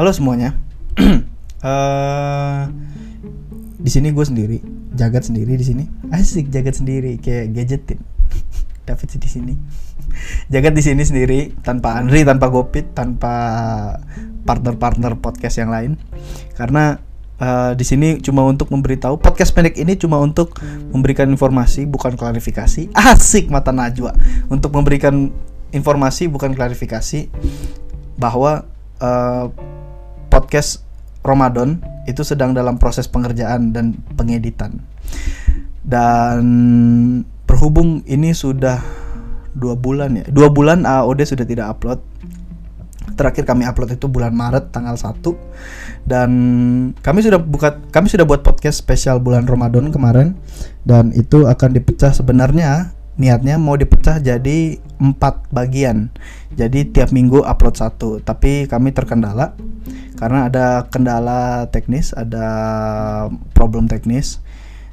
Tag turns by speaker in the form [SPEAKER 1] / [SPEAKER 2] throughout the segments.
[SPEAKER 1] Halo semuanya. Eh, di sini gue sendiri, jagat sendiri di sini. Asik jagat sendiri kayak gadgetin. David di sini. Jagat di sini sendiri tanpa Andri, tanpa Gopit, tanpa partner-partner podcast yang lain. Karena eh, di sini cuma untuk memberitahu podcast pendek ini cuma untuk memberikan informasi bukan klarifikasi. Asik mata Najwa untuk memberikan informasi bukan klarifikasi bahwa eh, podcast Ramadan itu sedang dalam proses pengerjaan dan pengeditan. Dan berhubung ini sudah dua bulan ya, dua bulan AOD sudah tidak upload. Terakhir kami upload itu bulan Maret tanggal 1 dan kami sudah buka kami sudah buat podcast spesial bulan Ramadan kemarin dan itu akan dipecah sebenarnya niatnya mau dipecah jadi empat bagian jadi tiap minggu upload satu tapi kami terkendala karena ada kendala teknis ada problem teknis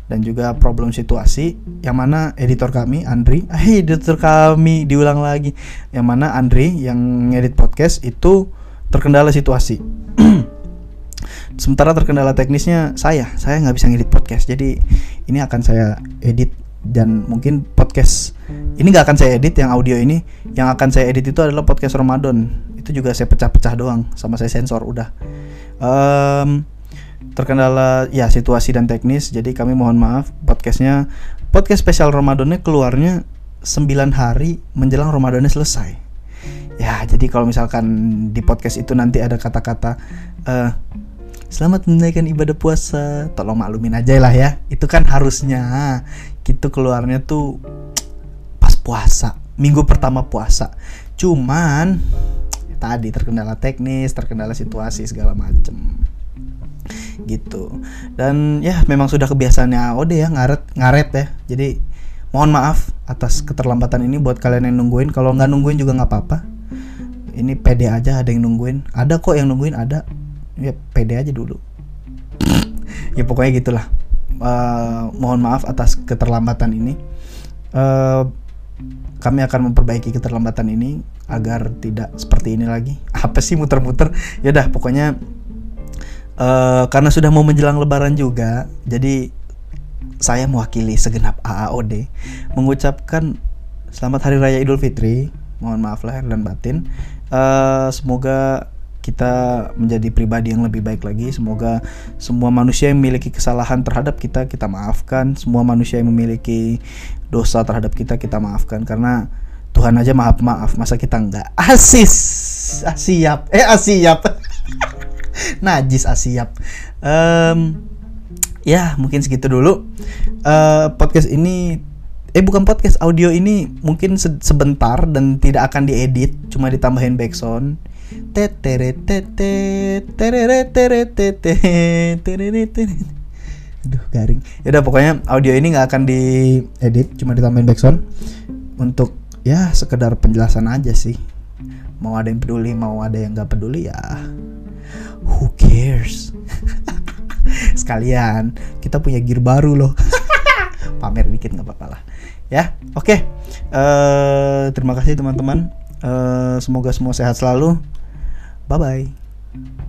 [SPEAKER 1] dan juga problem situasi yang mana editor kami Andri eh editor kami diulang lagi yang mana Andri yang ngedit podcast itu terkendala situasi. Sementara terkendala teknisnya saya saya nggak bisa ngedit podcast. Jadi ini akan saya edit dan mungkin podcast ini nggak akan saya edit yang audio ini yang akan saya edit itu adalah podcast Ramadan itu juga saya pecah-pecah doang sama saya sensor udah Em, terkendala ya situasi dan teknis jadi kami mohon maaf podcastnya podcast spesial Ramadannya keluarnya 9 hari menjelang Ramadannya selesai ya jadi kalau misalkan di podcast itu nanti ada kata-kata eh Selamat menunaikan ibadah puasa. Tolong maklumin aja lah ya. Itu kan harusnya gitu keluarnya tuh pas puasa, minggu pertama puasa. Cuman tadi terkendala teknis, terkendala situasi segala macem gitu. Dan ya memang sudah kebiasaannya AOD ya ngaret ngaret ya. Jadi mohon maaf atas keterlambatan ini buat kalian yang nungguin. Kalau nggak nungguin juga nggak apa-apa. Ini pede aja ada yang nungguin. Ada kok yang nungguin ada ya pede aja dulu ya pokoknya gitulah Eh, mohon maaf atas keterlambatan ini Eh, kami akan memperbaiki keterlambatan ini agar tidak seperti ini lagi apa sih muter-muter ya dah pokoknya eh, karena sudah mau menjelang lebaran juga jadi saya mewakili segenap AAOD mengucapkan selamat hari raya Idul Fitri mohon maaf lahir dan batin Eh, semoga kita menjadi pribadi yang lebih baik lagi. Semoga semua manusia yang memiliki kesalahan terhadap kita kita maafkan. Semua manusia yang memiliki dosa terhadap kita kita maafkan karena Tuhan aja maaf maaf. Masa kita enggak? Asis. Asiap. Eh asiap. Najis asiap. Em, ya mungkin segitu dulu. Eh, podcast ini eh bukan podcast audio ini mungkin se- sebentar dan tidak akan diedit cuma ditambahin background aduh garing. Ya udah pokoknya audio ini nggak akan diedit cuma ditambahin background untuk ya sekedar penjelasan aja sih. Mau ada yang peduli mau ada yang nggak peduli ya who cares? Sekalian kita punya gear baru loh. Pamer dikit nggak apa-apa lah. Ya oke. Eh, terima kasih teman-teman. Eh, semoga semua sehat selalu. Bye bye